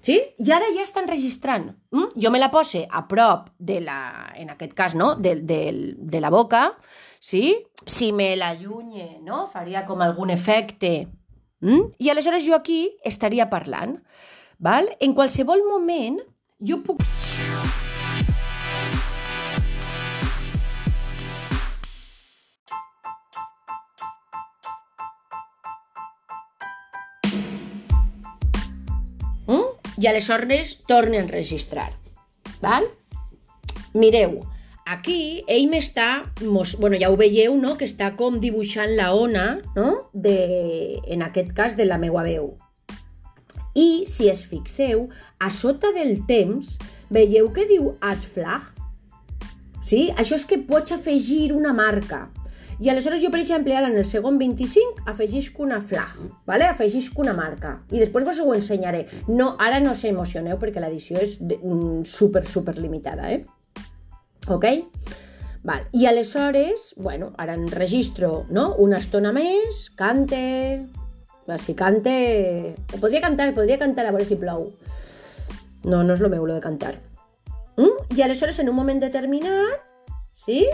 Sí? I ara ja estan registrant. Mm? Jo me la pose a prop de la, en aquest cas, no? de, de, de la boca, sí? Si me l'allunye, no? Faria com algun efecte. Mm? I aleshores jo aquí estaria parlant. Val? En qualsevol moment jo puc... I aleshores tornen a enregistrar. Val? Mireu, aquí ell m'està, bueno, ja ho veieu, no?, que està com dibuixant la ona, no?, de, en aquest cas de la meua veu. I, si es fixeu, a sota del temps, veieu que diu add flag? Sí? Això és que pots afegir una marca. I aleshores jo, per exemple, ara en el segon 25 afegisc una flag, ¿vale? afegisc una marca. I després vos ho ensenyaré. No, ara no s'emocioneu perquè l'edició és de, mm, super, super limitada, eh? Ok? Val. I aleshores, bueno, ara enregistro no? una estona més, cante... Si cante... O podria cantar, podria cantar a veure si plou. No, no és el meu, lo de cantar. Mm? I aleshores, en un moment determinat, sí?